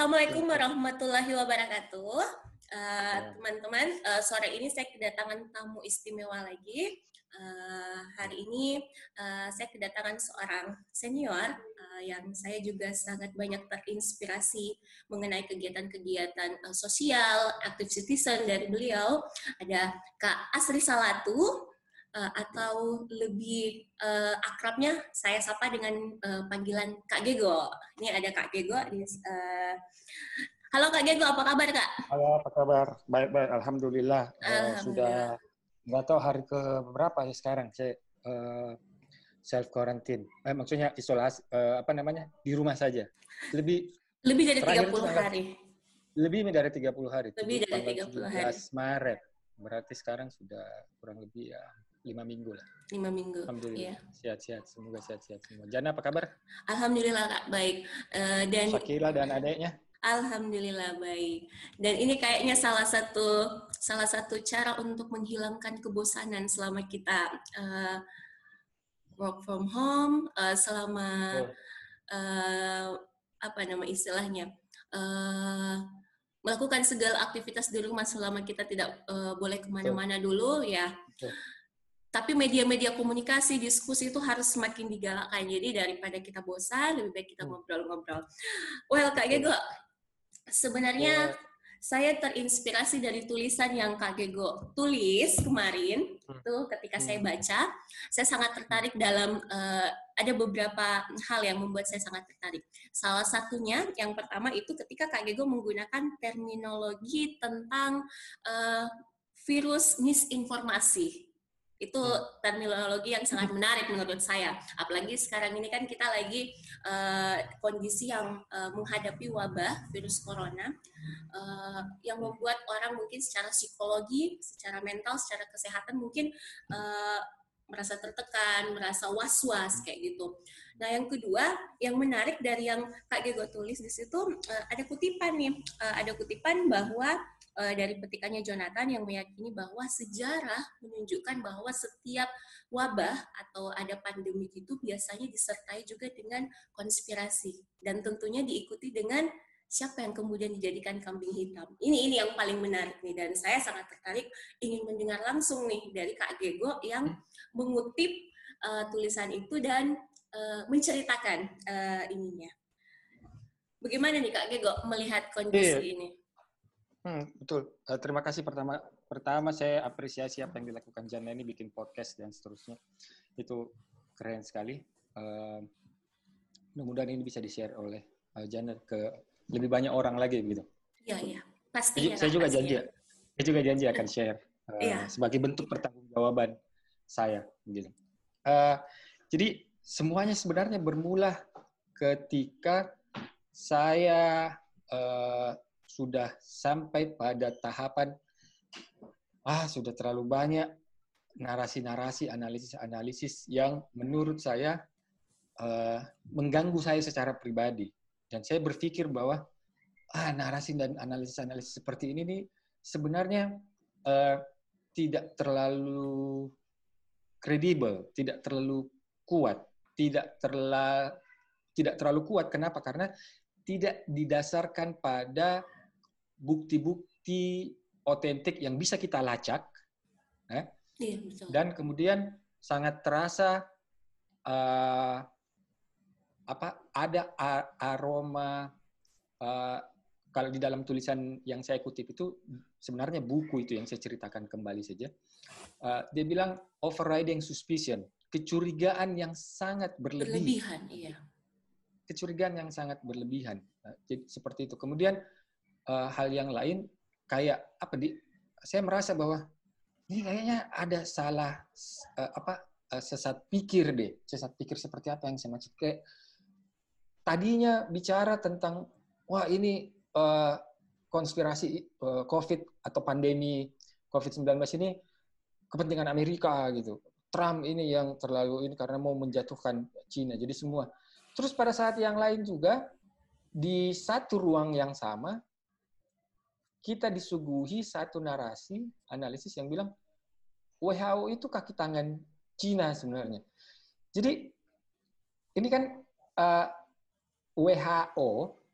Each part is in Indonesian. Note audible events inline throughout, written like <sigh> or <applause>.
Assalamualaikum warahmatullahi wabarakatuh. Uh, teman-teman, uh, sore ini saya kedatangan tamu istimewa lagi. Uh, hari ini uh, saya kedatangan seorang senior uh, yang saya juga sangat banyak terinspirasi mengenai kegiatan-kegiatan uh, sosial, active citizen dari beliau. Ada Kak Asri Salatu, uh, atau lebih uh, akrabnya saya sapa dengan uh, panggilan Kak Gego. Ini ada Kak Gego. Uh, halo Kak Gego, apa kabar Kak? Halo, apa kabar? Baik-baik, Alhamdulillah. Alhamdulillah. Uh, sudah nggak tahu hari ke berapa ya sekarang saya uh, self quarantine. Eh, maksudnya isolasi uh, apa namanya di rumah saja. Lebih lebih dari 30 hari. Lebih dari 30 hari. Lebih dari 30 hari. Maret. Berarti sekarang sudah kurang lebih ya lima minggu lah. Lima minggu. Alhamdulillah. Iya. Sehat-sehat. Semoga sehat-sehat semua. Jana apa kabar? Alhamdulillah kak baik. Uh, dan Shakila dan adiknya? Alhamdulillah baik. Dan ini kayaknya salah satu salah satu cara untuk menghilangkan kebosanan selama kita uh, work from home, uh, selama uh, apa nama istilahnya. Uh, melakukan segala aktivitas di rumah selama kita tidak uh, boleh ke mana-mana dulu ya tapi media-media komunikasi, diskusi itu harus semakin digalakkan. Jadi daripada kita bosan, lebih baik kita hmm. ngobrol-ngobrol. Well, Kak Gego, sebenarnya yeah. saya terinspirasi dari tulisan yang Kak Gego tulis kemarin. Hmm. Tuh ketika hmm. saya baca, saya sangat tertarik dalam uh, ada beberapa hal yang membuat saya sangat tertarik. Salah satunya, yang pertama itu ketika Kak Gego menggunakan terminologi tentang uh, virus misinformasi itu hmm. terminologi yang sangat menarik menurut saya. Apalagi sekarang ini kan kita lagi uh, kondisi yang uh, menghadapi wabah virus corona uh, yang membuat orang mungkin secara psikologi, secara mental, secara kesehatan mungkin uh, merasa tertekan, merasa was-was kayak gitu. Nah, yang kedua, yang menarik dari yang Kak Gego tulis di situ uh, ada kutipan nih, uh, ada kutipan bahwa uh, dari petikannya Jonathan yang meyakini bahwa sejarah menunjukkan bahwa setiap wabah atau ada pandemi itu biasanya disertai juga dengan konspirasi dan tentunya diikuti dengan siapa yang kemudian dijadikan kambing hitam. Ini ini yang paling menarik nih dan saya sangat tertarik ingin mendengar langsung nih dari Kak Gego yang mengutip uh, tulisan itu dan uh, menceritakan uh, ininya. Bagaimana nih Kak Gego melihat kondisi iya. ini? Hmm, betul. Uh, terima kasih pertama pertama saya apresiasi apa yang dilakukan Jana ini bikin podcast dan seterusnya. Itu keren sekali. Uh, mudah-mudahan ini bisa di-share oleh uh, Jana ke lebih banyak orang lagi begitu. Iya, iya. Pasti. Saya, saya juga pasti janji. Ya. Saya juga janji akan share uh, ya. sebagai bentuk pertanggungjawaban saya gitu. Uh, jadi semuanya sebenarnya bermula ketika saya uh, sudah sampai pada tahapan ah sudah terlalu banyak narasi-narasi analisis-analisis yang menurut saya uh, mengganggu saya secara pribadi dan saya berpikir bahwa ah narasi dan analisis-analisis seperti ini nih sebenarnya uh, tidak terlalu kredibel, tidak terlalu kuat, tidak terlalu tidak terlalu kuat. Kenapa? Karena tidak didasarkan pada bukti-bukti otentik yang bisa kita lacak, eh? iya, betul. dan kemudian sangat terasa uh, apa ada aroma uh, kalau di dalam tulisan yang saya kutip itu sebenarnya buku itu yang saya ceritakan kembali saja. Uh, dia bilang overriding suspicion, kecurigaan yang sangat berlebihan. Berlebihan, iya. Kecurigaan yang sangat berlebihan. Uh, jadi, seperti itu. Kemudian uh, hal yang lain kayak apa di saya merasa bahwa ini kayaknya ada salah uh, apa uh, sesat pikir deh sesat pikir seperti apa yang saya maksud kayak tadinya bicara tentang wah ini uh, konspirasi uh, COVID atau pandemi COVID-19 ini kepentingan Amerika gitu. Trump ini yang terlalu ini karena mau menjatuhkan Cina. Jadi semua. Terus pada saat yang lain juga di satu ruang yang sama kita disuguhi satu narasi analisis yang bilang WHO itu kaki tangan Cina sebenarnya. Jadi ini kan uh, eh, WHO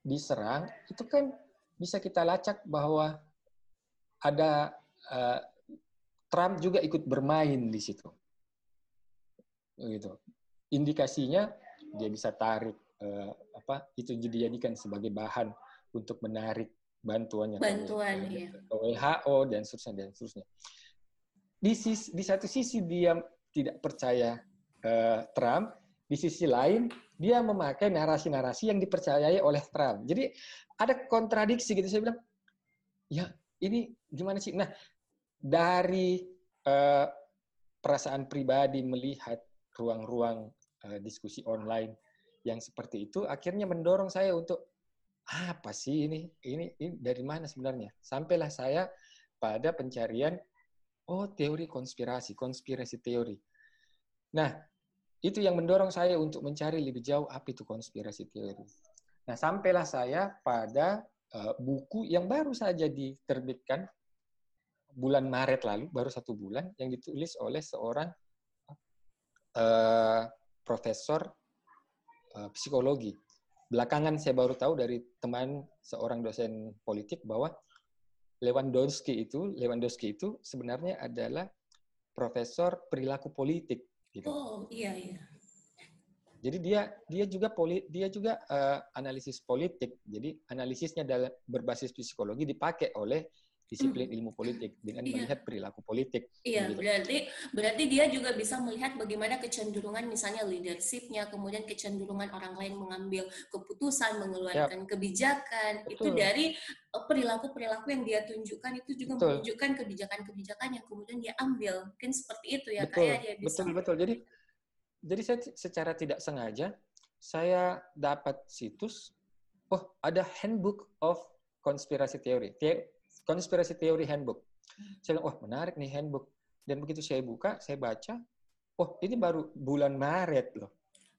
diserang, itu kan bisa kita lacak bahwa ada uh, Trump juga ikut bermain di situ. Gitu. Indikasinya dia bisa tarik uh, apa itu dijadikan sebagai bahan untuk menarik bantuannya bantuan ke, ya. ke WHO dan seterusnya dan seterusnya. Di, sisi, di satu sisi dia tidak percaya uh, Trump, di sisi lain dia memakai narasi-narasi yang dipercayai oleh Trump. Jadi ada kontradiksi gitu. Saya bilang, ya ini gimana sih? Nah, dari uh, perasaan pribadi melihat ruang-ruang uh, diskusi online yang seperti itu, akhirnya mendorong saya untuk apa sih ini? Ini, ini dari mana sebenarnya? Sampailah saya pada pencarian, oh teori konspirasi, konspirasi teori. Nah, itu yang mendorong saya untuk mencari lebih jauh apa itu konspirasi teori. Nah, sampailah saya pada uh, buku yang baru saja diterbitkan bulan Maret lalu, baru satu bulan, yang ditulis oleh seorang uh, profesor uh, psikologi belakangan saya baru tahu dari teman seorang dosen politik bahwa Lewandowski itu Lewandowski itu sebenarnya adalah profesor perilaku politik gitu. Oh, iya iya. Jadi dia dia juga poli, dia juga uh, analisis politik. Jadi analisisnya dalam berbasis psikologi dipakai oleh disiplin ilmu politik dengan iya. melihat perilaku politik. Iya, gitu. berarti berarti dia juga bisa melihat bagaimana kecenderungan misalnya leadershipnya, kemudian kecenderungan orang lain mengambil keputusan, mengeluarkan kebijakan Betul. itu dari eh, perilaku-perilaku yang dia tunjukkan itu juga betul. menunjukkan kebijakan-kebijakan yang kemudian dia ambil. Mungkin seperti itu ya betul. kayak dia bisa. Betul, betul. Jadi jadi saya secara tidak sengaja saya dapat situs oh ada handbook of konspirasi teori konspirasi teori handbook. Saya bilang, wah menarik nih handbook. Dan begitu saya buka, saya baca, wah ini baru bulan Maret loh.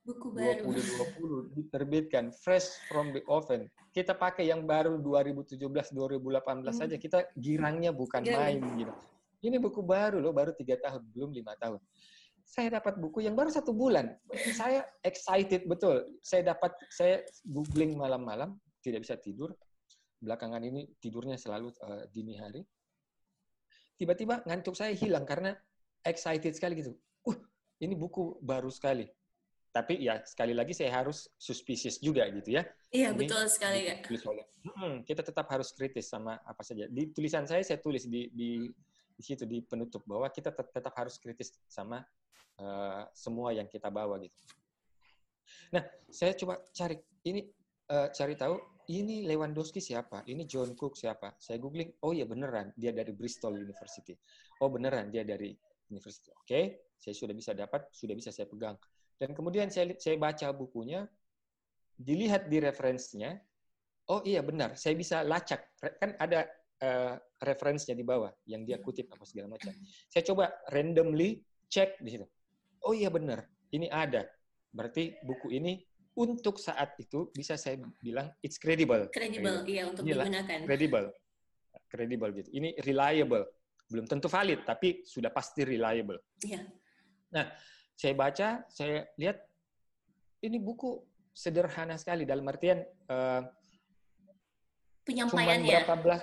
Buku baru. 2020 diterbitkan, fresh from the oven. Kita pakai yang baru 2017-2018 hmm. saja, kita girangnya bukan Girang. main gitu. Ini buku baru loh, baru tiga tahun, belum lima tahun. Saya dapat buku yang baru satu bulan. Saya excited betul. Saya dapat, saya googling malam-malam, tidak bisa tidur belakangan ini tidurnya selalu uh, dini hari. Tiba-tiba ngantuk saya hilang karena excited sekali gitu. Uh, ini buku baru sekali. Tapi ya sekali lagi saya harus suspicious juga gitu ya. Iya ini betul sekali ya. Oleh, hmm, kita tetap harus kritis sama apa saja. Di tulisan saya saya tulis di di, di situ di penutup bahwa kita tetap harus kritis sama uh, semua yang kita bawa gitu. Nah, saya coba cari ini uh, cari tahu ini Lewandowski siapa? Ini John Cook siapa? Saya googling, oh iya beneran, dia dari Bristol University. Oh beneran, dia dari University. Oke, okay, saya sudah bisa dapat, sudah bisa saya pegang. Dan kemudian saya, saya baca bukunya, dilihat di referensinya, oh iya benar, saya bisa lacak. Kan ada uh, referensinya di bawah, yang dia kutip apa segala macam. Saya coba randomly cek di situ. Oh iya benar, ini ada. Berarti buku ini untuk saat itu bisa saya bilang it's credible. Credible, iya untuk Inilah, digunakan. Credible, credible gitu. Ini reliable, belum tentu valid tapi sudah pasti reliable. Iya. Nah, saya baca, saya lihat ini buku sederhana sekali dalam artian uh, penyampaiannya. berapa belas,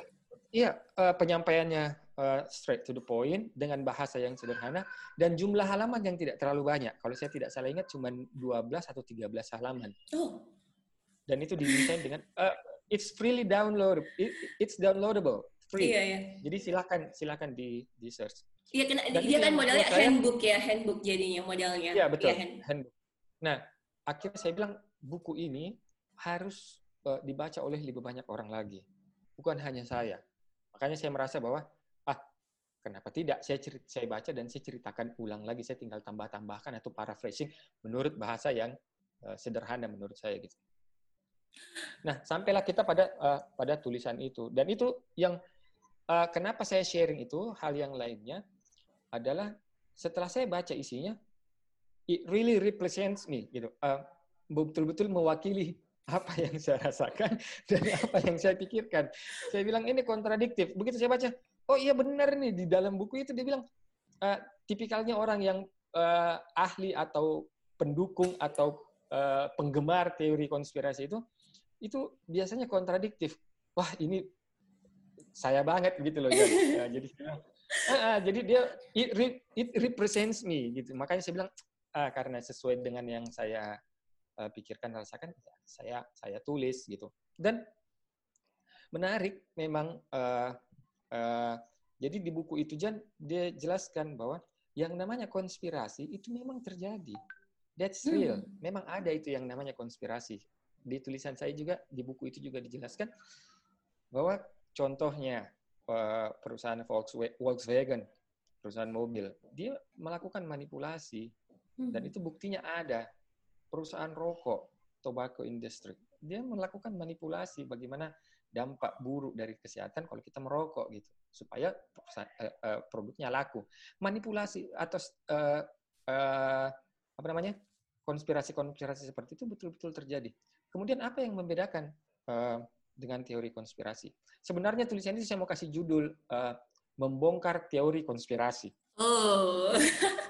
iya uh, penyampaiannya uh, straight to the point dengan bahasa yang sederhana dan jumlah halaman yang tidak terlalu banyak. Kalau saya tidak salah ingat cuma 12 atau 13 halaman. Oh. Dan itu didesain dengan uh, it's freely download it, it's downloadable free. Iya, iya. Jadi silakan silakan di di search. Iya, kena, dia kan modelnya saya, handbook ya, handbook jadinya modelnya. Iya, betul. Ya, hand. handbook. Nah, akhirnya saya bilang buku ini harus uh, dibaca oleh lebih banyak orang lagi. Bukan hanya saya. Makanya saya merasa bahwa Kenapa tidak? Saya cerita, saya baca dan saya ceritakan ulang lagi. Saya tinggal tambah-tambahkan atau paraphrasing menurut bahasa yang uh, sederhana menurut saya gitu. Nah, sampailah kita pada uh, pada tulisan itu. Dan itu yang uh, kenapa saya sharing itu hal yang lainnya adalah setelah saya baca isinya, it really represents me gitu. Uh, betul-betul mewakili apa yang saya rasakan <laughs> dan apa yang saya pikirkan. Saya bilang ini kontradiktif. Begitu saya baca, oh iya benar nih di dalam buku itu dia bilang uh, tipikalnya orang yang uh, ahli atau pendukung atau uh, penggemar teori konspirasi itu itu biasanya kontradiktif. Wah ini saya banget gitu loh. <laughs> ya, jadi uh, jadi dia it, it represents me gitu. Makanya saya bilang uh, karena sesuai dengan yang saya uh, pikirkan rasakan, ya, saya saya tulis gitu. Dan menarik memang uh, uh, jadi di buku itu Jan dia jelaskan bahwa yang namanya konspirasi itu memang terjadi. That's real. Hmm. Memang ada itu yang namanya konspirasi. Di tulisan saya juga di buku itu juga dijelaskan bahwa contohnya eh, perusahaan Volkswagen, perusahaan mobil, dia melakukan manipulasi dan hmm. itu buktinya ada. Perusahaan rokok, tobacco industry, dia melakukan manipulasi bagaimana dampak buruk dari kesehatan kalau kita merokok gitu supaya eh, eh, produknya laku. Manipulasi atau apa namanya konspirasi-konspirasi seperti itu betul-betul terjadi. Kemudian apa yang membedakan dengan teori konspirasi. Sebenarnya tulisan ini saya mau kasih judul uh, membongkar teori konspirasi. Oh. <laughs>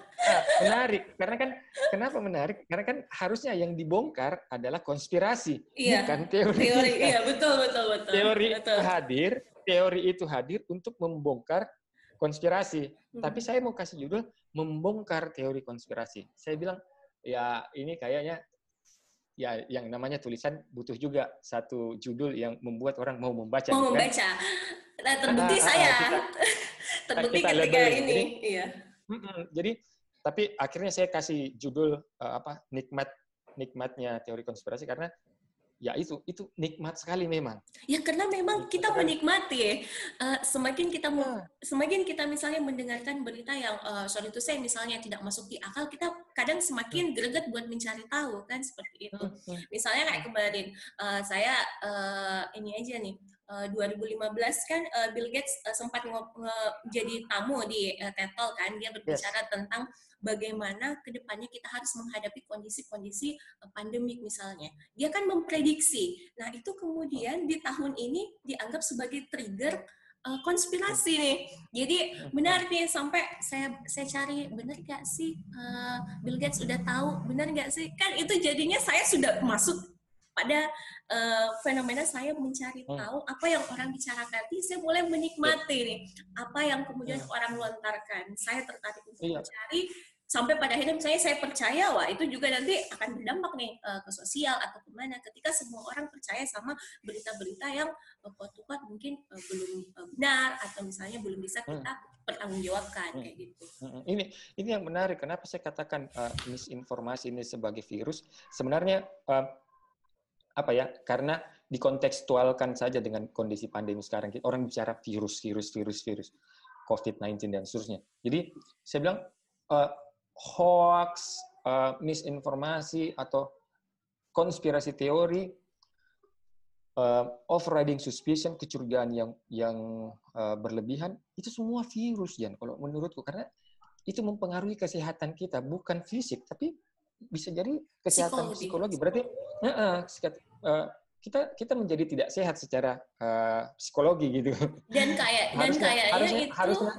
Menarik karena kan kenapa menarik? Karena kan harusnya yang dibongkar adalah konspirasi, iya. bukan teori. Teori, iya betul betul betul. Teori betul. hadir, teori itu hadir untuk membongkar konspirasi. Hmm. Tapi saya mau kasih judul membongkar teori konspirasi. Saya bilang ya ini kayaknya ya yang namanya tulisan butuh juga satu judul yang membuat orang mau membaca. Mau kan? membaca. Nah, terbukti ah, saya. Kita, <laughs> terbukti kita ketika ini. Jadi, iya. Jadi tapi akhirnya saya kasih judul uh, apa nikmat nikmatnya teori konspirasi karena ya itu itu nikmat sekali memang. Ya karena memang kita menikmati ya. Uh, semakin kita ya. semakin kita misalnya mendengarkan berita yang uh, sorry itu saya misalnya tidak masuk di akal, kita kadang semakin hmm. greget buat mencari tahu kan seperti itu. Hmm, hmm. Misalnya kayak kemarin uh, saya uh, ini aja nih. Uh, 2015 kan uh, Bill Gates uh, sempat jadi tamu di uh, TED Talk kan dia berbicara yes. tentang bagaimana ke depannya kita harus menghadapi kondisi-kondisi eh, pandemik misalnya. Dia kan memprediksi. Nah itu kemudian di tahun ini dianggap sebagai trigger uh, konspirasi nih. Jadi benar nih sampai saya saya cari benar gak sih uh, Bill Gates sudah tahu benar gak sih kan itu jadinya saya sudah masuk pada uh, fenomena saya mencari hmm. tahu apa yang orang bicarakan. Jadi saya mulai menikmati nih apa yang kemudian hmm. orang lontarkan. Saya tertarik untuk iya. mencari sampai pada akhirnya misalnya saya percaya wah itu juga nanti akan berdampak nih uh, ke sosial atau ke mana ketika semua orang percaya sama berita-berita yang kuat-kuat mungkin uh, belum benar atau misalnya belum bisa hmm. kita hmm. pertanggungjawabkan hmm. kayak gitu. Ini ini yang menarik kenapa saya katakan uh, misinformasi ini sebagai virus sebenarnya uh, apa ya karena dikontekstualkan saja dengan kondisi pandemi sekarang orang bicara virus virus virus virus COVID-19 dan seterusnya. Jadi saya bilang uh, hoax, uh, misinformasi atau konspirasi teori, uh, overriding suspicion, kecurigaan yang yang uh, berlebihan, itu semua virus, Jan, kalau menurutku. Karena itu mempengaruhi kesehatan kita, bukan fisik, tapi bisa jadi kesehatan psikologi. psikologi. Berarti uh, uh, kita kita menjadi tidak sehat secara uh, psikologi gitu. Dan kayak dan kayaknya harusnya, itu harusnya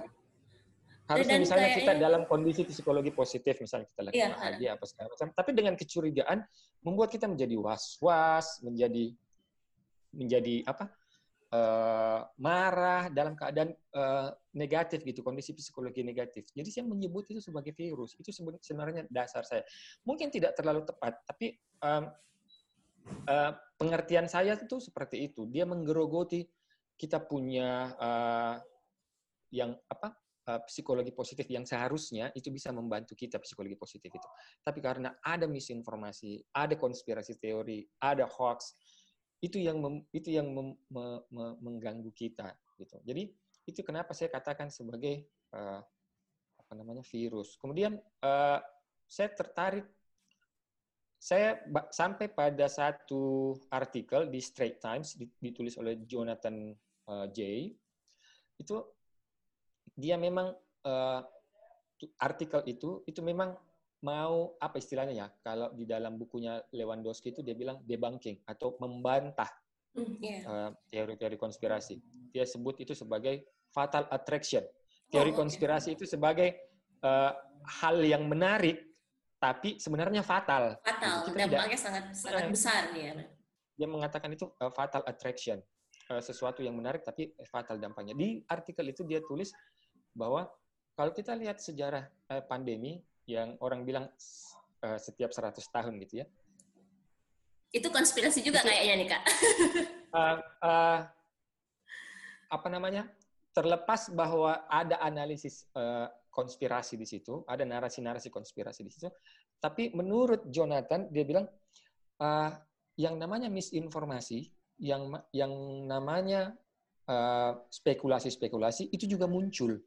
harusnya Dan misalnya kita dalam kondisi psikologi positif misalnya kita lagi iya, bahagia apa segala macam tapi dengan kecurigaan membuat kita menjadi was-was menjadi menjadi apa uh, marah dalam keadaan uh, negatif gitu kondisi psikologi negatif. Jadi saya menyebut itu sebagai virus. Itu sebenarnya dasar saya. Mungkin tidak terlalu tepat tapi um, uh, pengertian saya itu seperti itu dia menggerogoti kita punya uh, yang apa Eh, psikologi positif yang seharusnya itu bisa membantu kita psikologi positif itu. Tapi karena ada misinformasi, ada konspirasi teori, ada hoax, itu yang mem, itu yang mem, me, me, mengganggu kita gitu. Jadi itu kenapa saya katakan sebagai uh, apa namanya virus. Kemudian uh, saya tertarik saya sampai pada satu artikel di Straits Times ditulis oleh Jonathan uh, J. Itu dia memang uh, artikel itu itu memang mau apa istilahnya ya kalau di dalam bukunya Lewandowski itu dia bilang debunking atau membantah mm, yeah. uh, teori-teori konspirasi dia sebut itu sebagai fatal attraction teori oh, konspirasi itu sebagai uh, hal yang menarik tapi sebenarnya fatal fatal dampaknya sangat sangat besar ya dia mengatakan itu uh, fatal attraction, uh, sesuatu yang menarik tapi fatal dampaknya. Di artikel itu dia tulis bahwa kalau kita lihat sejarah uh, pandemi yang orang bilang uh, setiap 100 tahun gitu ya. Itu konspirasi juga itu, kayaknya nih kak. uh, <laughs> uh, apa namanya? Terlepas bahwa ada analisis uh, konspirasi di situ, ada narasi-narasi konspirasi di situ, tapi menurut Jonathan dia bilang uh, yang namanya misinformasi, yang yang namanya spekulasi-spekulasi uh, itu juga muncul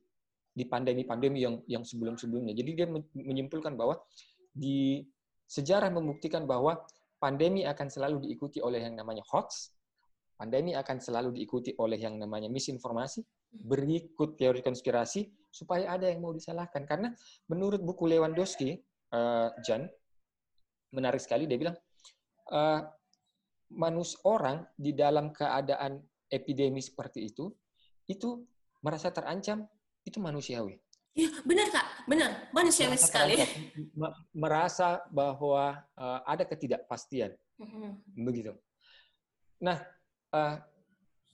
di pandemi-pandemi yang yang sebelum-sebelumnya. Jadi dia menyimpulkan bahwa di sejarah membuktikan bahwa pandemi akan selalu diikuti oleh yang namanya hoax, pandemi akan selalu diikuti oleh yang namanya misinformasi, berikut teori konspirasi supaya ada yang mau disalahkan. Karena menurut buku Lewandowski, uh, Jan, menarik sekali dia bilang uh, manus orang di dalam keadaan epidemi seperti itu itu merasa terancam itu manusiawi. Iya, benar Kak. Benar. Manusiawi merasa sekali. Terancam, merasa bahwa uh, ada ketidakpastian. Mm-hmm. Begitu. Nah, uh,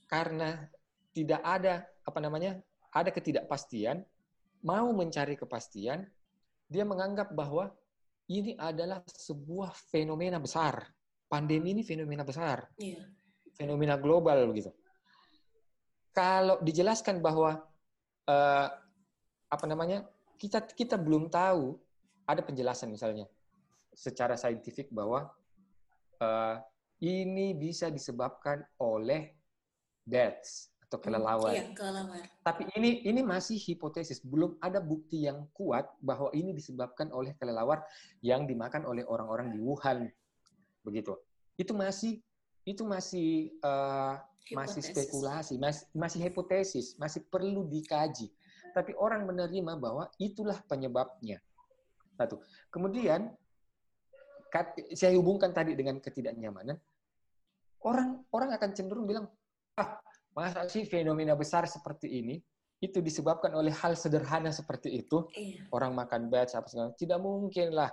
karena tidak ada apa namanya ada ketidakpastian, mau mencari kepastian, dia menganggap bahwa ini adalah sebuah fenomena besar. Pandemi ini fenomena besar. Iya. Fenomena global begitu. Kalau dijelaskan bahwa uh, apa namanya kita kita belum tahu ada penjelasan misalnya secara saintifik bahwa uh, ini bisa disebabkan oleh deaths atau kelelawar. Iya, kelelawar. Tapi ini ini masih hipotesis, belum ada bukti yang kuat bahwa ini disebabkan oleh kelelawar yang dimakan oleh orang-orang di Wuhan. Begitu. Itu masih itu masih uh, masih spekulasi, masih masih hipotesis, masih perlu dikaji. Tapi orang menerima bahwa itulah penyebabnya. Satu. Kemudian saya hubungkan tadi dengan ketidaknyamanan. Orang orang akan cenderung bilang, ah Masa sih fenomena besar seperti ini itu disebabkan oleh hal sederhana seperti itu? Iya. Orang makan batch apa segala Tidak mungkin lah.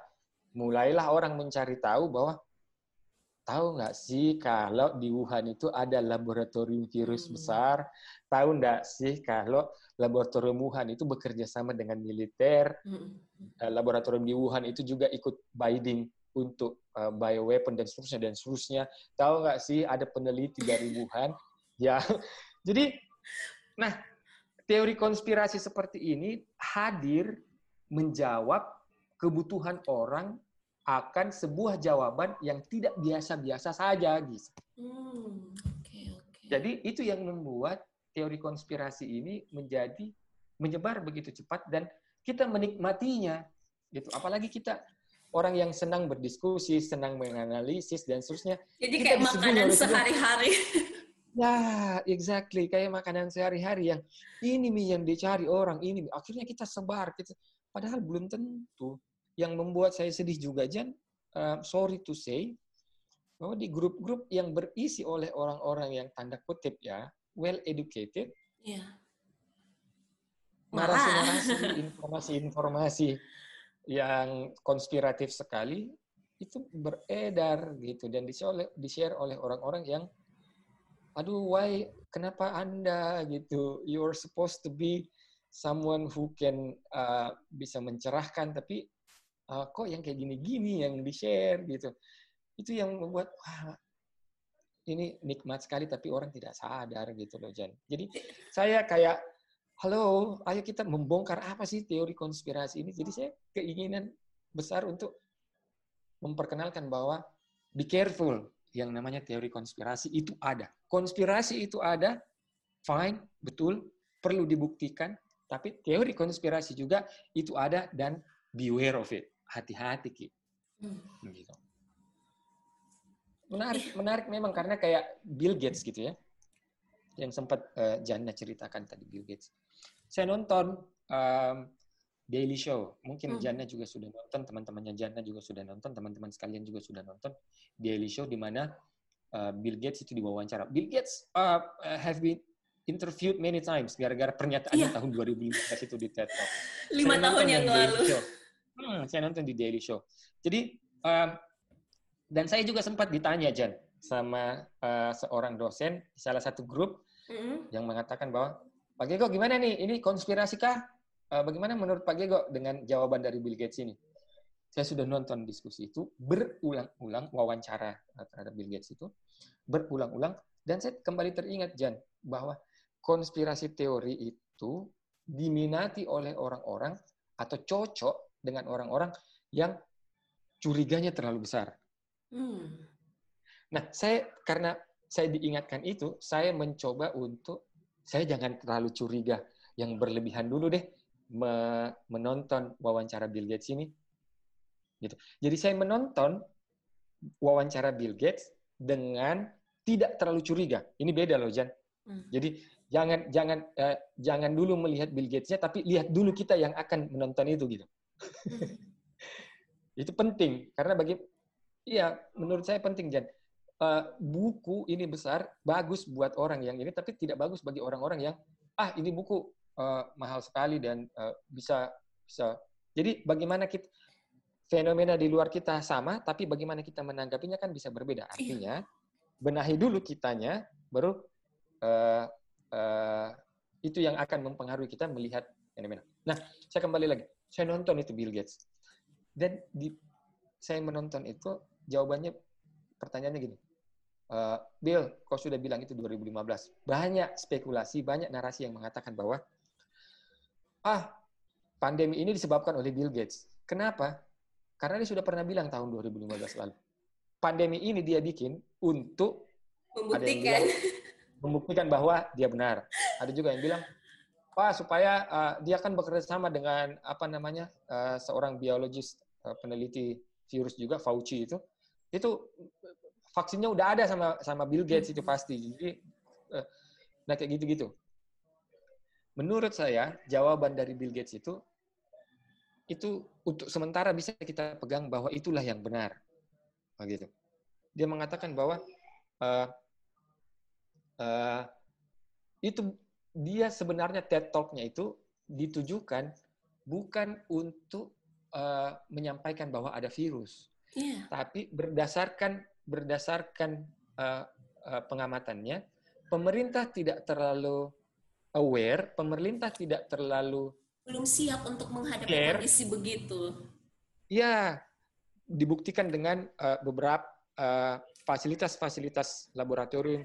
Mulailah orang mencari tahu bahwa tahu nggak sih kalau di Wuhan itu ada laboratorium virus hmm. besar? Tahu nggak sih kalau laboratorium Wuhan itu bekerja sama dengan militer? Hmm. Eh, laboratorium di Wuhan itu juga ikut binding untuk uh, bioweapon dan seterusnya dan seterusnya. Tahu nggak sih ada peneliti dari Wuhan Ya, <laughs> jadi, nah teori konspirasi seperti ini hadir menjawab kebutuhan orang akan sebuah jawaban yang tidak biasa-biasa saja, gitu. Hmm, okay, okay. Jadi itu yang membuat teori konspirasi ini menjadi menyebar begitu cepat dan kita menikmatinya, gitu. Apalagi kita orang yang senang berdiskusi, senang menganalisis dan seterusnya. Jadi kayak makanan sehari-hari. <laughs> Ya, exactly. Kayak makanan sehari-hari yang ini mie yang dicari orang, ini akhirnya kita sebar. Kita, padahal belum tentu. Yang membuat saya sedih juga, Jan, uh, sorry to say, bahwa di grup-grup yang berisi oleh orang-orang yang tanda kutip ya, well educated, yeah. narasi-narasi, <laughs> informasi-informasi yang konspiratif sekali itu beredar gitu dan di-share oleh orang-orang yang aduh why? Kenapa anda gitu? You're supposed to be someone who can uh, bisa mencerahkan tapi uh, kok yang kayak gini-gini yang di share gitu? Itu yang membuat wah ini nikmat sekali tapi orang tidak sadar gitu loh Jan. Jadi saya kayak halo ayo kita membongkar apa sih teori konspirasi ini? Jadi saya keinginan besar untuk memperkenalkan bahwa be careful yang namanya teori konspirasi itu ada. Konspirasi itu ada, fine, betul, perlu dibuktikan, tapi teori konspirasi juga itu ada dan beware of it. Hati-hati, Ki. Hmm. Gitu. Menarik, menarik memang karena kayak Bill Gates gitu ya. Yang sempat uh, Jana ceritakan tadi Bill Gates. Saya nonton um, Daily Show. Mungkin hmm. Jana juga sudah nonton, teman-temannya Jana juga sudah nonton, teman-teman sekalian juga sudah nonton Daily Show di mana uh, Bill Gates itu diwawancara. Bill Gates uh, have been interviewed many times gara-gara pernyataannya yeah. tahun 2015 itu di TED Talk. <laughs> Lima tahun yang lalu. Hmm, saya nonton di Daily Show. Jadi um, dan saya juga sempat ditanya Jan, sama uh, seorang dosen di salah satu grup mm-hmm. yang mengatakan bahwa Pak Gego gimana nih? Ini konspirasi kah? Uh, bagaimana menurut Pak Gego dengan jawaban dari Bill Gates ini? Saya sudah nonton diskusi itu berulang-ulang wawancara terhadap Bill Gates itu berulang-ulang dan saya kembali teringat Jan bahwa konspirasi teori itu diminati oleh orang-orang atau cocok dengan orang-orang yang curiganya terlalu besar. Hmm. Nah, saya karena saya diingatkan itu, saya mencoba untuk saya jangan terlalu curiga yang berlebihan dulu deh menonton wawancara Bill Gates ini. Gitu. Jadi saya menonton wawancara Bill Gates dengan tidak terlalu curiga. Ini beda loh, Jan. Hmm. Jadi jangan jangan eh, jangan dulu melihat Bill Gates-nya, tapi lihat dulu kita yang akan menonton itu gitu. Hmm. <laughs> itu penting karena bagi iya menurut saya penting Jan uh, buku ini besar bagus buat orang yang ini tapi tidak bagus bagi orang-orang yang ah ini buku uh, mahal sekali dan uh, bisa bisa jadi bagaimana kita fenomena di luar kita sama tapi bagaimana kita menanggapinya kan bisa berbeda iya. artinya benahi dulu kitanya baru uh, uh, itu yang akan mempengaruhi kita melihat fenomena. Nah, saya kembali lagi. Saya nonton itu Bill Gates. Dan di saya menonton itu jawabannya pertanyaannya gini. Uh, Bill, kau sudah bilang itu 2015. Banyak spekulasi, banyak narasi yang mengatakan bahwa ah pandemi ini disebabkan oleh Bill Gates. Kenapa? Karena dia sudah pernah bilang tahun 2015 lalu. Pandemi ini dia bikin untuk membuktikan bilang, membuktikan bahwa dia benar. Ada juga yang bilang, Pak supaya uh, dia kan bekerja sama dengan apa namanya uh, seorang biologis uh, peneliti virus juga Fauci itu itu vaksinnya udah ada sama sama Bill Gates itu pasti jadi uh, nah kayak gitu-gitu menurut saya jawaban dari Bill Gates itu itu untuk sementara bisa kita pegang bahwa itulah yang benar begitu dia mengatakan bahwa uh, uh, itu dia sebenarnya TED Talk-nya itu ditujukan bukan untuk uh, menyampaikan bahwa ada virus, yeah. tapi berdasarkan berdasarkan uh, uh, pengamatannya, pemerintah tidak terlalu aware, pemerintah tidak terlalu belum siap untuk menghadapi care. kondisi begitu. Ya, dibuktikan dengan uh, beberapa fasilitas-fasilitas uh, laboratorium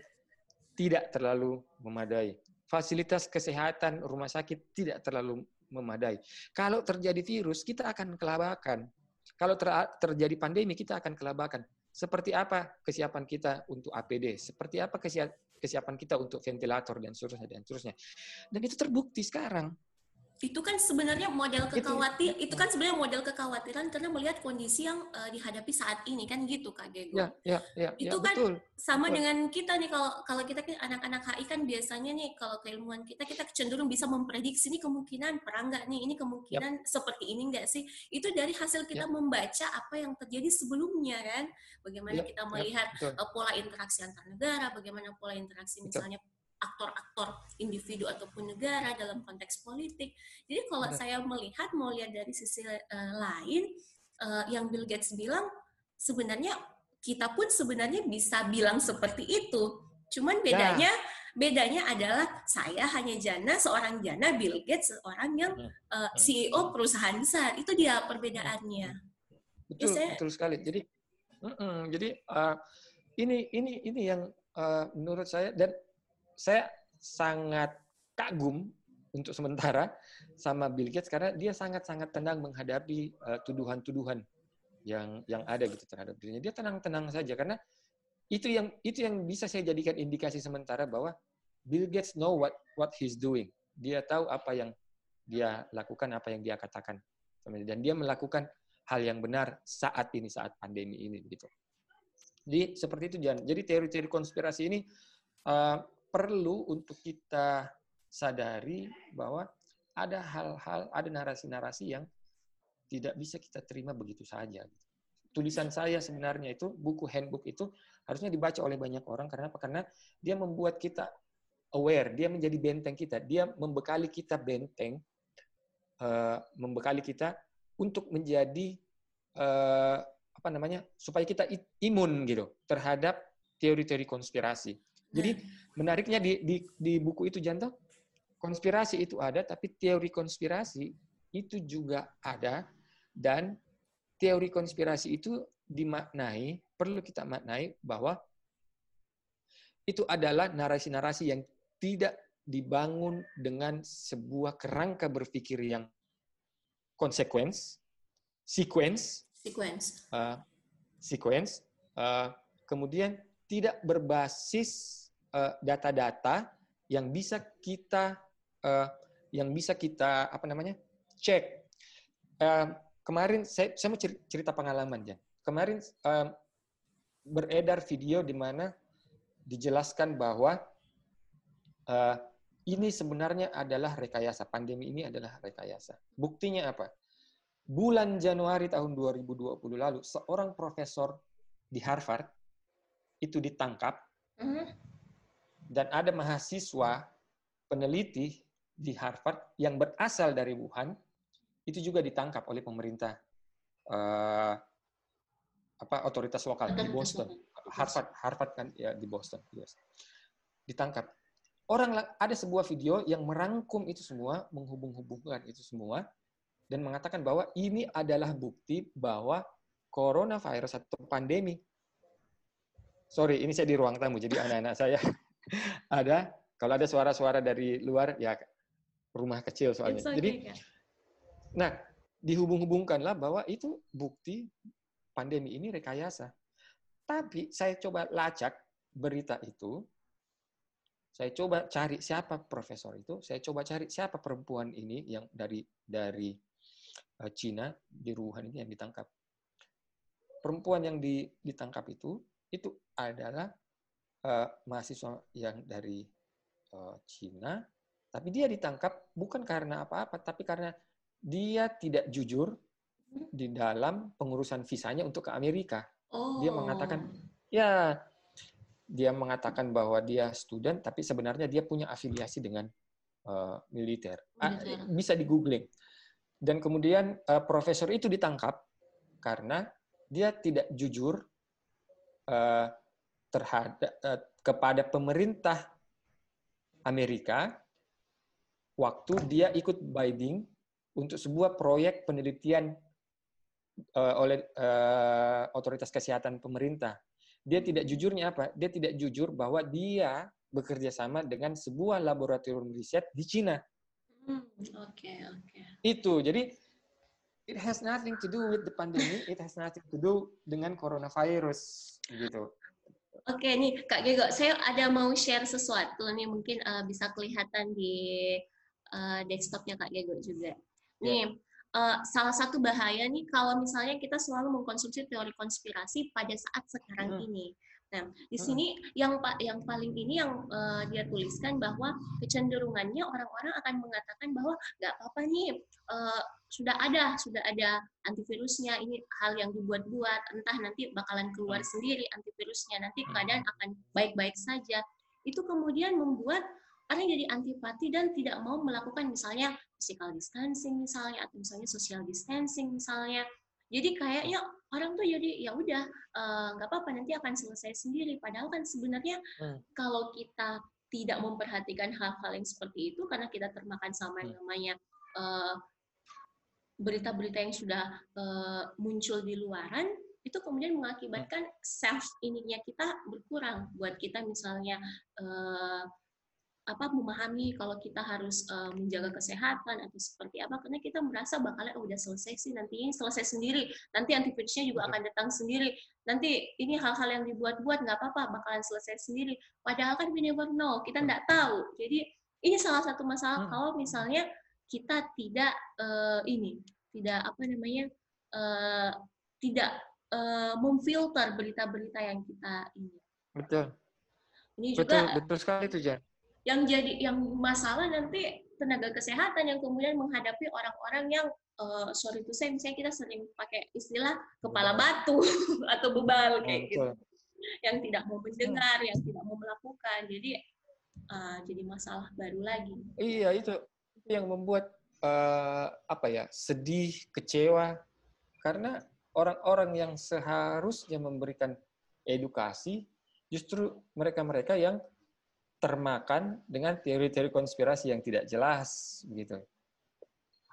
tidak terlalu memadai fasilitas kesehatan rumah sakit tidak terlalu memadai. Kalau terjadi virus, kita akan kelabakan. Kalau ter terjadi pandemi, kita akan kelabakan. Seperti apa kesiapan kita untuk APD? Seperti apa kesiapan kita untuk ventilator dan seterusnya dan seterusnya. Dan itu terbukti sekarang itu kan sebenarnya model kekhawatir itu, itu kan sebenarnya model kekhawatiran karena melihat kondisi yang uh, dihadapi saat ini kan gitu kak Gego. Ya, ya, ya, itu ya, kan betul. sama betul. dengan kita nih kalau kalau kita kan anak-anak HI kan biasanya nih kalau keilmuan kita kita cenderung bisa memprediksi ini kemungkinan perang nggak nih ini kemungkinan yep. seperti ini nggak sih itu dari hasil kita yep. membaca apa yang terjadi sebelumnya kan bagaimana yep. kita melihat yep. uh, pola interaksi antar negara bagaimana pola interaksi misalnya aktor-aktor individu ataupun negara dalam konteks politik. Jadi kalau Betul. saya melihat mau lihat dari sisi uh, lain uh, yang Bill Gates bilang sebenarnya kita pun sebenarnya bisa bilang seperti itu. Cuman bedanya ya. bedanya adalah saya hanya jana seorang jana Bill Gates seorang yang uh, eh, CEO perusahaan besar. Itu dia perbedaannya. Betul, ya, saya, betul sekali. Jadi uh -uh, jadi uh, ini ini ini yang uh, menurut saya dan saya sangat kagum untuk sementara sama Bill Gates karena dia sangat-sangat tenang menghadapi tuduhan tuduhan-tuduhan yang yang ada gitu terhadap dirinya. Dia tenang-tenang saja karena itu yang itu yang bisa saya jadikan indikasi sementara bahwa Bill Gates know what what he's doing. Dia tahu apa yang dia lakukan, apa yang dia katakan. Dan dia melakukan hal yang benar saat ini, saat pandemi ini. gitu. Jadi seperti itu, Jan. Jadi teori-teori konspirasi ini uh, perlu untuk kita sadari bahwa ada hal-hal, ada narasi-narasi yang tidak bisa kita terima begitu saja. Tulisan saya sebenarnya itu, buku handbook itu harusnya dibaca oleh banyak orang. Karena apa? Karena dia membuat kita aware, dia menjadi benteng kita. Dia membekali kita benteng, uh, membekali kita untuk menjadi uh, apa namanya supaya kita imun gitu terhadap teori-teori konspirasi. Jadi hmm. Menariknya di, di, di buku itu Janto, konspirasi itu ada, tapi teori konspirasi itu juga ada, dan teori konspirasi itu dimaknai, perlu kita maknai bahwa itu adalah narasi-narasi yang tidak dibangun dengan sebuah kerangka berpikir yang konsekuens, sequence, sequence, uh, sequence, uh, kemudian tidak berbasis data-data uh, yang bisa kita uh, yang bisa kita apa namanya cek. Uh, kemarin saya, saya mau cerita pengalaman ya. Kemarin beredar video di mana dijelaskan bahwa uh, ini sebenarnya adalah rekayasa. Pandemi ini adalah rekayasa. Buktinya apa? Bulan Januari tahun 2020 lalu, seorang profesor di Harvard itu ditangkap mm-hmm. Dan ada mahasiswa peneliti di Harvard yang berasal dari Wuhan itu juga ditangkap oleh pemerintah uh, apa otoritas lokal di Boston. Harvard Harvard kan ya di Boston, yes. Ditangkap orang ada sebuah video yang merangkum itu semua, menghubung-hubungkan itu semua, dan mengatakan bahwa ini adalah bukti bahwa coronavirus atau pandemi. Sorry, ini saya di ruang tamu, jadi anak-anak saya ada. Kalau ada suara-suara dari luar, ya rumah kecil soalnya. Okay, jadi, kan? nah dihubung-hubungkanlah bahwa itu bukti pandemi ini rekayasa. Tapi saya coba lacak berita itu, saya coba cari siapa profesor itu, saya coba cari siapa perempuan ini yang dari dari uh, Cina di Wuhan ini yang ditangkap. Perempuan yang di, ditangkap itu itu adalah uh, mahasiswa yang dari uh, Cina, tapi dia ditangkap bukan karena apa-apa, tapi karena dia tidak jujur di dalam pengurusan visanya untuk ke Amerika. Oh. Dia mengatakan, ya dia mengatakan bahwa dia student, tapi sebenarnya dia punya afiliasi dengan uh, militer. Bisa di googling. Dan kemudian uh, profesor itu ditangkap karena dia tidak jujur uh, terhadap uh, kepada pemerintah Amerika waktu dia ikut bidding untuk sebuah proyek penelitian uh, oleh uh, otoritas kesehatan pemerintah dia tidak jujurnya apa? Dia tidak jujur bahwa dia bekerja sama dengan sebuah laboratorium riset di Cina. Hmm, oke, okay, oke. Okay. Itu. Jadi it has nothing to do with the pandemic, it has nothing to do dengan coronavirus gitu. Oke okay, nih Kak Gego, saya ada mau share sesuatu nih mungkin uh, bisa kelihatan di uh, desktopnya Kak Gego juga. Nih, yeah uh, salah satu bahaya nih kalau misalnya kita selalu mengkonsumsi teori konspirasi pada saat sekarang hmm. ini. Nah, di sini yang yang paling ini yang uh, dia tuliskan bahwa kecenderungannya orang-orang akan mengatakan bahwa nggak apa-apa nih uh, sudah ada sudah ada antivirusnya ini hal yang dibuat-buat entah nanti bakalan keluar sendiri antivirusnya nanti keadaan akan baik-baik saja. Itu kemudian membuat orang jadi antipati dan tidak mau melakukan misalnya physical distancing misalnya atau misalnya social distancing misalnya jadi kayaknya orang tuh jadi ya udah nggak uh, apa-apa nanti akan selesai sendiri padahal kan sebenarnya hmm. kalau kita tidak memperhatikan hal-hal yang seperti itu karena kita termakan sama yang hmm. namanya uh, berita-berita yang sudah uh, muncul di luaran itu kemudian mengakibatkan self ininya kita berkurang buat kita misalnya uh, apa memahami kalau kita harus uh, menjaga kesehatan atau seperti apa karena kita merasa bakalnya oh, udah selesai sih nanti ini selesai sendiri. Nanti antivirusnya juga akan datang sendiri. Nanti ini hal-hal yang dibuat-buat nggak apa-apa bakalan selesai sendiri. Padahal kan we never know kita nggak tahu. Jadi ini salah satu masalah hmm. kalau misalnya kita tidak uh, ini tidak apa namanya uh, tidak uh, memfilter berita-berita yang kita ini. Betul. Ini juga betul betul sekali itu Jan yang jadi yang masalah nanti tenaga kesehatan yang kemudian menghadapi orang-orang yang uh, sorry to say misalnya kita sering pakai istilah kepala batu <laughs> atau bebal kayak gitu. yang tidak mau mendengar yang tidak mau melakukan. Jadi uh, jadi masalah baru lagi. Iya itu yang membuat uh, apa ya sedih kecewa. Karena orang-orang yang seharusnya memberikan edukasi justru mereka-mereka yang termakan dengan teori-teori konspirasi yang tidak jelas gitu.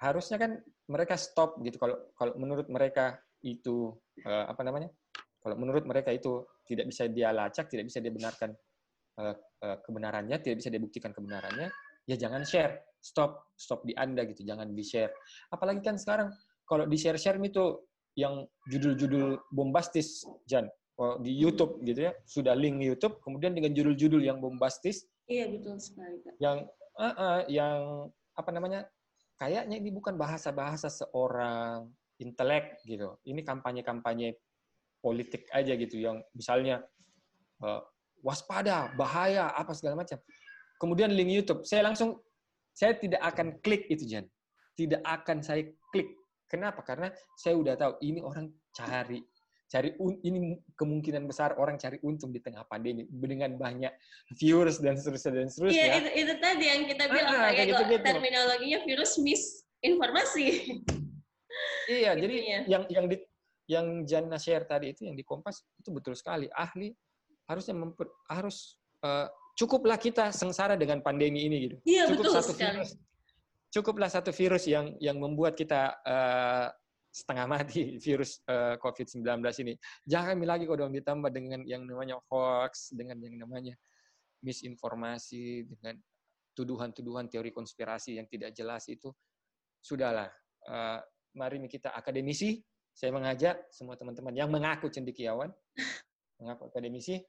Harusnya kan mereka stop gitu kalau kalau menurut mereka itu uh, apa namanya? Kalau menurut mereka itu tidak bisa dia lacak, tidak bisa dia benarkan uh, uh, kebenarannya, tidak bisa dia buktikan kebenarannya, ya jangan share. Stop, stop di Anda gitu, jangan di-share. Apalagi kan sekarang kalau di-share-share itu yang judul-judul bombastis, Jan, di YouTube gitu ya, sudah link YouTube, kemudian dengan judul-judul yang bombastis. Iya betul sekali. Kak. Yang uh, uh, yang apa namanya? Kayaknya ini bukan bahasa-bahasa seorang intelek gitu. Ini kampanye-kampanye politik aja gitu yang misalnya uh, waspada, bahaya, apa segala macam. Kemudian link YouTube, saya langsung saya tidak akan klik itu Jan. Tidak akan saya klik. Kenapa? Karena saya udah tahu ini orang cari cari ini kemungkinan besar orang cari untung di tengah pandemi dengan banyak viewers dan seterusnya dan seterusnya. Iya itu, itu tadi yang kita bilang ah, kayak gitu, gitu. terminologinya virus misinformasi. <laughs> Iya jadi yang yang di yang Jana share tadi itu yang di Kompas itu betul sekali ahli harusnya memper, harus uh, cukuplah kita sengsara dengan pandemi ini gitu. Iya Cukup betul satu sekali. Virus, cukuplah satu virus yang yang membuat kita uh, setengah mati <laughs> virus uh, eh, COVID-19 ini. Jangan lagi kalau ditambah dengan yang namanya hoax, dengan yang namanya misinformasi, dengan tuduhan-tuduhan teori konspirasi yang tidak jelas itu, sudahlah. Uh, mari kita akademisi, saya mengajak semua teman-teman yang mengaku cendikiawan, <laughs> mengaku akademisi,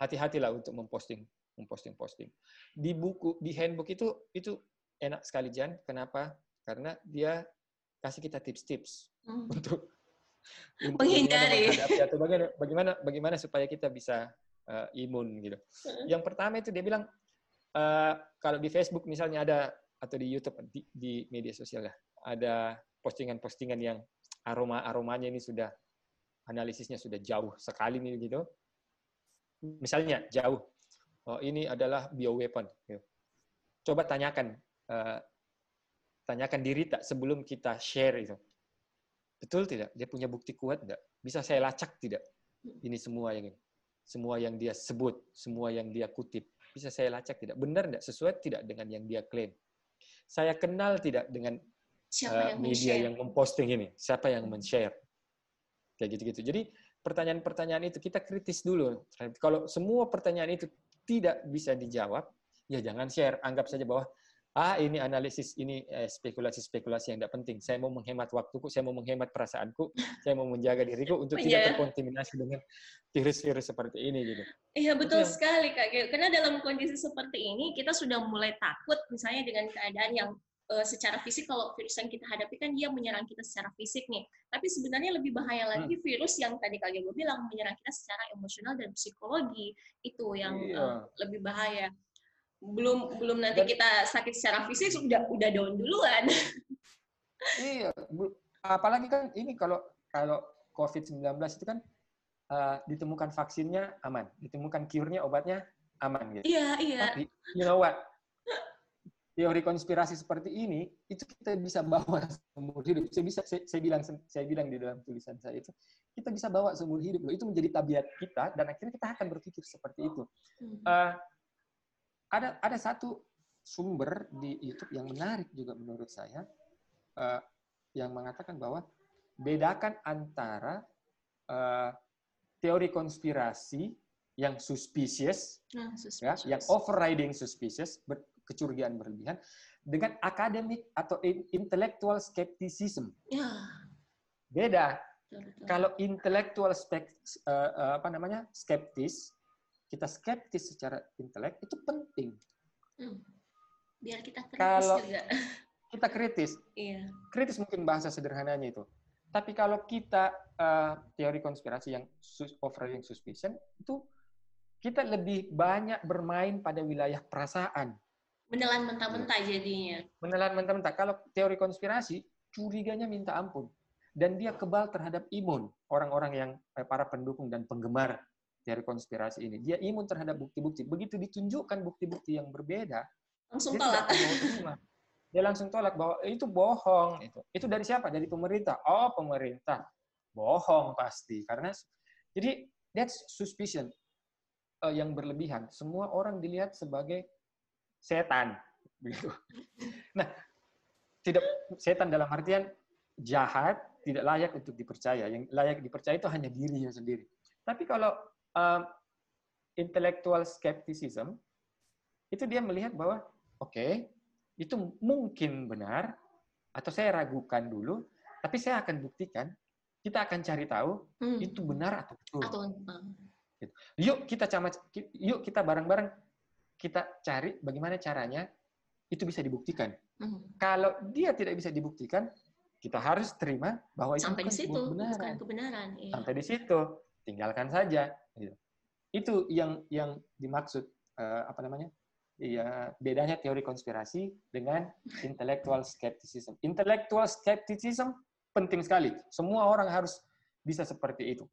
hati-hatilah untuk memposting, memposting-posting. Di buku, di handbook itu itu enak sekali Jan. Kenapa? Karena dia kasih kita tips-tips hmm. <laughs> untuk, menghindari atau bagaimana bagaimana bagaimana supaya kita bisa uh, imun gitu. Hmm. Yang pertama itu dia bilang uh, kalau di Facebook misalnya ada atau di YouTube di, di media sosial ya ada postingan-postingan yang aroma aromanya ini sudah analisisnya sudah jauh sekali nih gitu. Misalnya jauh, oh ini adalah bioweapon. Gitu. Coba tanyakan uh, tanyakan diri tak sebelum kita share itu. Betul tidak? Dia punya bukti kuat tidak? Bisa saya lacak tidak? Ini semua yang ini. Semua yang dia sebut, semua yang dia kutip. Bisa saya lacak tidak? Benar tidak? Sesuai tidak dengan yang dia klaim? Saya kenal tidak dengan uh, media yang memposting ini? Siapa yang men-share? Kayak gitu-gitu. Jadi pertanyaan-pertanyaan itu kita kritis dulu. Kalau semua pertanyaan itu tidak bisa dijawab, ya jangan share. Anggap saja bahwa ah ini analisis ini eh, spekulasi-spekulasi yang tidak penting. Saya mau menghemat waktuku, saya mau menghemat perasaanku, saya mau menjaga diriku untuk tidak yeah. terkontaminasi dengan virus-virus seperti ini gitu. Iya betul Itu sekali kak. Karena dalam kondisi seperti ini kita sudah mulai takut misalnya dengan keadaan yang uh, secara fisik kalau virus yang kita hadapi kan dia menyerang kita secara fisik nih. Tapi sebenarnya lebih bahaya lagi hmm. virus yang tadi kak gue bilang menyerang kita secara emosional dan psikologi itu yang iya. uh, lebih bahaya belum belum nanti Dan, kita sakit secara fisik sudah udah down duluan. <laughs> Iya, apalagi kan ini kalau kalau COVID-19 itu kan uh, ditemukan vaksinnya aman, ditemukan cure-nya obatnya aman gitu. Iya, iya. Tapi you know what? Teori konspirasi seperti ini itu kita bisa bawa <laughs> seumur hidup. Saya bisa saya, saya bilang saya bilang di dalam tulisan saya itu kita bisa bawa seumur hidup loh. Itu menjadi tabiat kita dan akhirnya kita akan berpikir seperti itu. Uh, ada ada satu sumber di YouTube yang menarik juga menurut saya uh, yang mengatakan bahwa bedakan antara uh, teori konspirasi yang suspicious, nah, suspicious. Ya, yang overriding suspicious, ber, kecurigaan berlebihan, dengan akademik atau intellectual skepticism. Ya. Beda. Kalau intellectual spek, uh, apa namanya skeptis, kita skeptis secara intelek itu penting. Hmm. Biar kita kritis kalau juga. <laughs> Kita kritis. Iya. Kritis mungkin bahasa sederhananya itu. Tapi kalau kita uh, teori konspirasi yang overriding suspicion itu kita lebih banyak bermain pada wilayah perasaan. Menelan mentah-mentah jadinya. Menelan mentah-mentah. Kalau teori konspirasi, curiganya minta ampun. Dan dia kebal terhadap imun orang-orang yang eh, para pendukung dan penggemar teori konspirasi ini. Dia imun terhadap bukti-bukti. Begitu ditunjukkan bukti-bukti yang berbeda, langsung dia tolak. Dia langsung tolak bahwa itu bohong. Itu itu dari siapa? Dari pemerintah. Oh, pemerintah. Bohong pasti. Karena jadi that's suspicion. uh, yang berlebihan. Semua orang dilihat sebagai setan, <laughs> begitu. Nah, tidak setan dalam artian jahat, tidak layak untuk dipercaya. Yang layak dipercaya itu hanya dirinya sendiri. Tapi kalau um, intellectual skepticism, itu dia melihat bahwa, oke, okay, itu mungkin benar, atau saya ragukan dulu, tapi saya akan buktikan, kita akan cari tahu hmm. itu benar atau betul. Atau, uh. Yuk kita sama, yuk kita bareng-bareng kita cari bagaimana caranya itu bisa dibuktikan. Hmm. Kalau dia tidak bisa dibuktikan, kita harus terima bahwa itu sampai di situ kebenaran. bukan kebenaran. Iya. Sampai di situ, tinggalkan saja. Gitu. Itu yang yang dimaksud uh, apa namanya? ya bedanya teori konspirasi dengan intellectual skepticism. Intellectual skepticism penting sekali. Semua orang harus bisa seperti itu.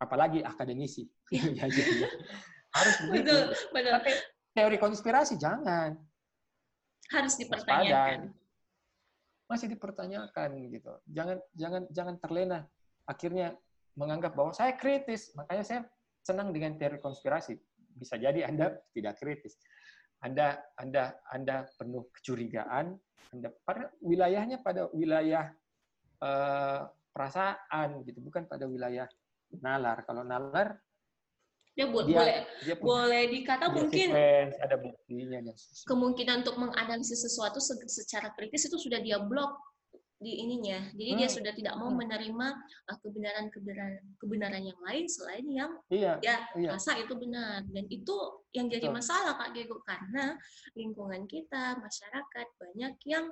Apalagi akademisi. <laughs> Ya. ya, ya, harus begitu. Betul, betul. Tapi teori konspirasi jangan. Harus dipertanyakan. Masih dipertanyakan gitu. Jangan jangan jangan terlena. Akhirnya menganggap bahwa saya kritis, makanya saya senang dengan teori konspirasi. Bisa jadi Anda tidak kritis. Anda Anda Anda penuh kecurigaan, Anda pada wilayahnya pada wilayah uh, perasaan gitu, bukan pada wilayah nalar. Kalau nalar dia, buat, dia boleh dia punya, boleh dikata mungkin ada buktinya dan kemungkinan untuk menganalisis sesuatu secara kritis itu sudah dia blok di ininya. Jadi hmm. dia sudah tidak mau hmm. menerima uh, kebenaran kebenaran kebenaran yang lain selain yang iya, dia iya. rasa itu benar. Dan itu yang jadi Betul. masalah Kak Gego karena lingkungan kita, masyarakat banyak yang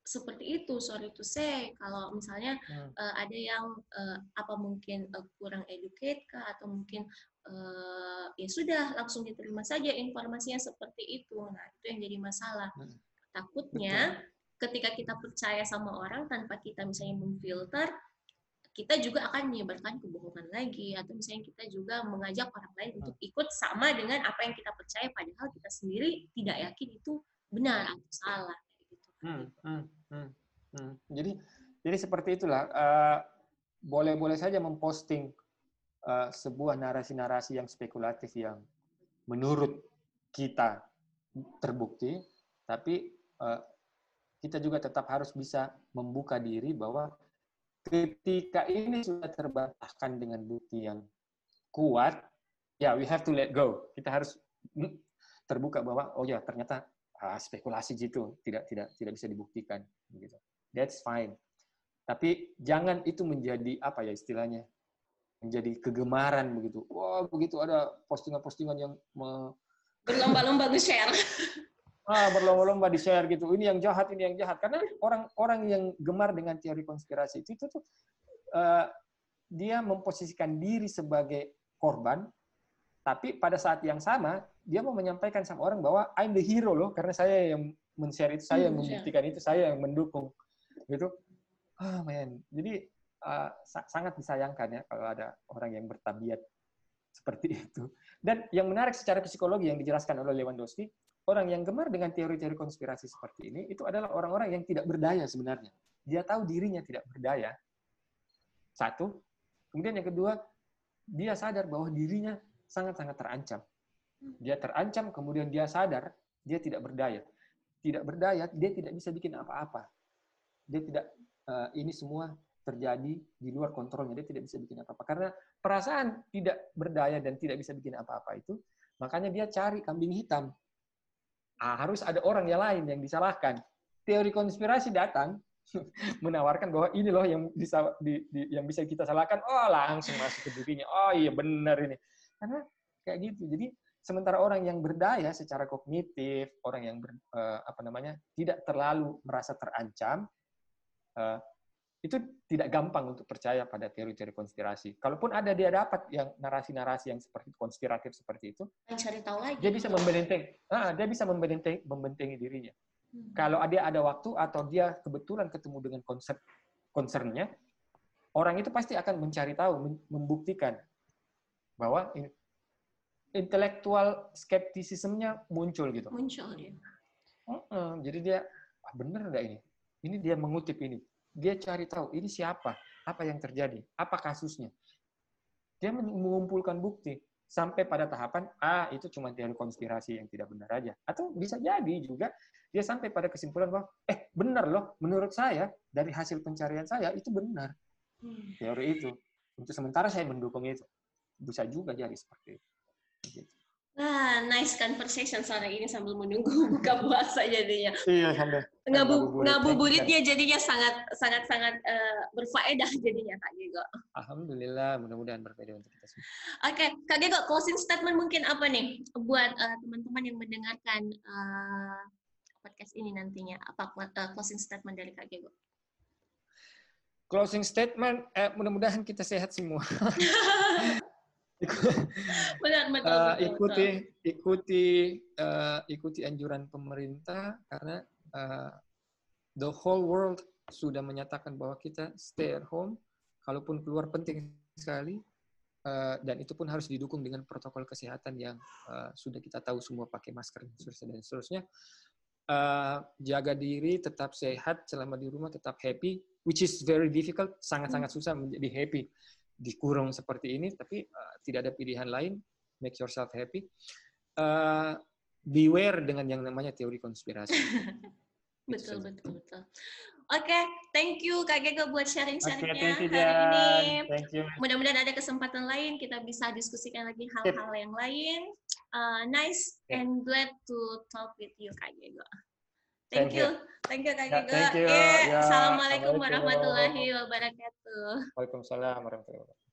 seperti itu sorry to say kalau misalnya hmm. uh, ada yang uh, apa mungkin uh, kurang educate kah atau mungkin uh, ya sudah langsung diterima saja informasinya seperti itu nah itu yang jadi masalah hmm. takutnya Betul ketika kita percaya sama orang tanpa kita misalnya memfilter kita juga akan menyebarkan kebohongan lagi atau misalnya kita juga mengajak orang lain untuk hmm. ikut sama dengan apa yang kita percaya padahal kita sendiri tidak yakin itu benar atau salah gitu. Hmm, hmm, hmm, hmm. Jadi jadi seperti itulah uh, boleh-boleh saja memposting uh, sebuah narasi-narasi yang spekulatif yang menurut kita terbukti tapi uh, kita juga tetap harus bisa membuka diri bahwa ketika ini sudah terbantahkan dengan bukti yang kuat, ya we have to let go. Kita harus terbuka bahwa oh ya ternyata ah, spekulasi gitu tidak tidak tidak bisa dibuktikan gitu. That's fine. Tapi jangan itu menjadi apa ya istilahnya? menjadi kegemaran begitu. Wah, begitu ada postingan-postingan yang me... berlomba-lomba nge-share. <laughs> ah, berlomba-lomba di share gitu. Ini yang jahat, ini yang jahat. Karena orang-orang yang gemar dengan teori konspirasi itu, itu tuh uh, dia memposisikan diri sebagai korban, tapi pada saat yang sama dia mau menyampaikan sama orang bahwa I'm the hero loh, karena saya yang men-share itu, saya yang hmm, membuktikan itu, saya yang mendukung, gitu. Ah, oh, man. Jadi uh, sangat disayangkan ya kalau ada orang yang bertabiat seperti itu. Dan yang menarik secara psikologi yang dijelaskan oleh Lewandowski, orang yang gemar dengan teori-teori konspirasi seperti ini itu adalah orang-orang yang tidak berdaya sebenarnya. Dia tahu dirinya tidak berdaya. Satu. Kemudian yang kedua, dia sadar bahwa dirinya sangat-sangat terancam. Dia terancam, kemudian dia sadar dia tidak berdaya. Tidak berdaya, dia tidak bisa bikin apa-apa. Dia tidak uh, ini semua terjadi di luar kontrolnya. Dia tidak bisa bikin apa-apa. Karena perasaan tidak berdaya dan tidak bisa bikin apa-apa itu, makanya dia cari kambing hitam ah, harus ada orang yang lain yang disalahkan. Teori konspirasi datang <laughs> menawarkan bahwa ini loh yang bisa di, di, yang bisa kita salahkan. Oh, langsung masuk ke dirinya. Oh iya benar ini. Karena kayak gitu. Jadi sementara orang yang berdaya secara kognitif, orang yang ber, uh, apa namanya tidak terlalu merasa terancam, uh, itu tidak gampang untuk percaya pada teori-teori konspirasi. Kalaupun ada dia dapat yang narasi-narasi yang seperti konspiratif seperti itu, cari tahu lagi. Dia bisa membenteng, ah, dia bisa membenteng, membentengi dirinya. Hmm. Kalau dia ada waktu atau dia kebetulan ketemu dengan konsep concernnya, orang itu pasti akan mencari tahu, membuktikan bahwa intelektual skeptisismnya muncul gitu. Muncul dia. Uh -uh, jadi dia, ah, bener nggak ini? Ini dia mengutip ini dia cari tahu ini siapa, apa yang terjadi, apa kasusnya. Dia mengumpulkan bukti. sampai pada tahapan ah itu cuma teori konspirasi yang tidak benar aja atau bisa jadi juga dia sampai pada kesimpulan bahwa eh benar loh menurut saya dari hasil pencarian saya itu benar hmm. teori itu untuk sementara saya mendukung itu bisa juga jadi seperti itu. Wah, nice conversation sore ini sambil menunggu <laughs> buka puasa jadinya. Iya, sambil. Ngabu ngabuburitnya jadinya sangat sangat sangat uh, berfaedah jadinya Kak Gego. Alhamdulillah, mudah-mudahan berfaedah untuk kita semua. Oke, okay. Kak Gego, closing statement mungkin apa nih buat uh, teman-teman yang mendengarkan uh, podcast ini nantinya? Apa uh, closing statement dari Kak Gego? Closing statement, eh, mudah-mudahan kita sehat semua. <laughs> benar, betul, uh, ikuti betul. ikuti uh, ikuti anjuran pemerintah karena uh, the whole world sudah menyatakan bahwa kita stay at home kalaupun keluar penting sekali uh, dan itu pun harus didukung dengan protokol kesehatan yang uh, sudah kita tahu semua pakai masker dan seterusnya uh, jaga diri tetap sehat selama di rumah tetap happy which is very difficult sangat-sangat susah menjadi happy dikurung seperti ini, tapi uh, tidak ada pilihan lain. Make yourself happy. Uh, beware dengan yang namanya teori konspirasi. <laughs> betul, betul, betul. Oke, okay, thank you Kak Gego buat sharing-sharingnya okay, hari ini. Mudah-mudahan ada kesempatan lain kita bisa diskusikan lagi hal-hal yang lain. Uh, nice yeah. and glad to talk with you Kak Gego. Thank, you. Thank you Kak Giga. Yeah, thank you. Yeah. Assalamualaikum warahmatullahi wabarakatuh. Waalaikumsalam warahmatullahi wabarakatuh.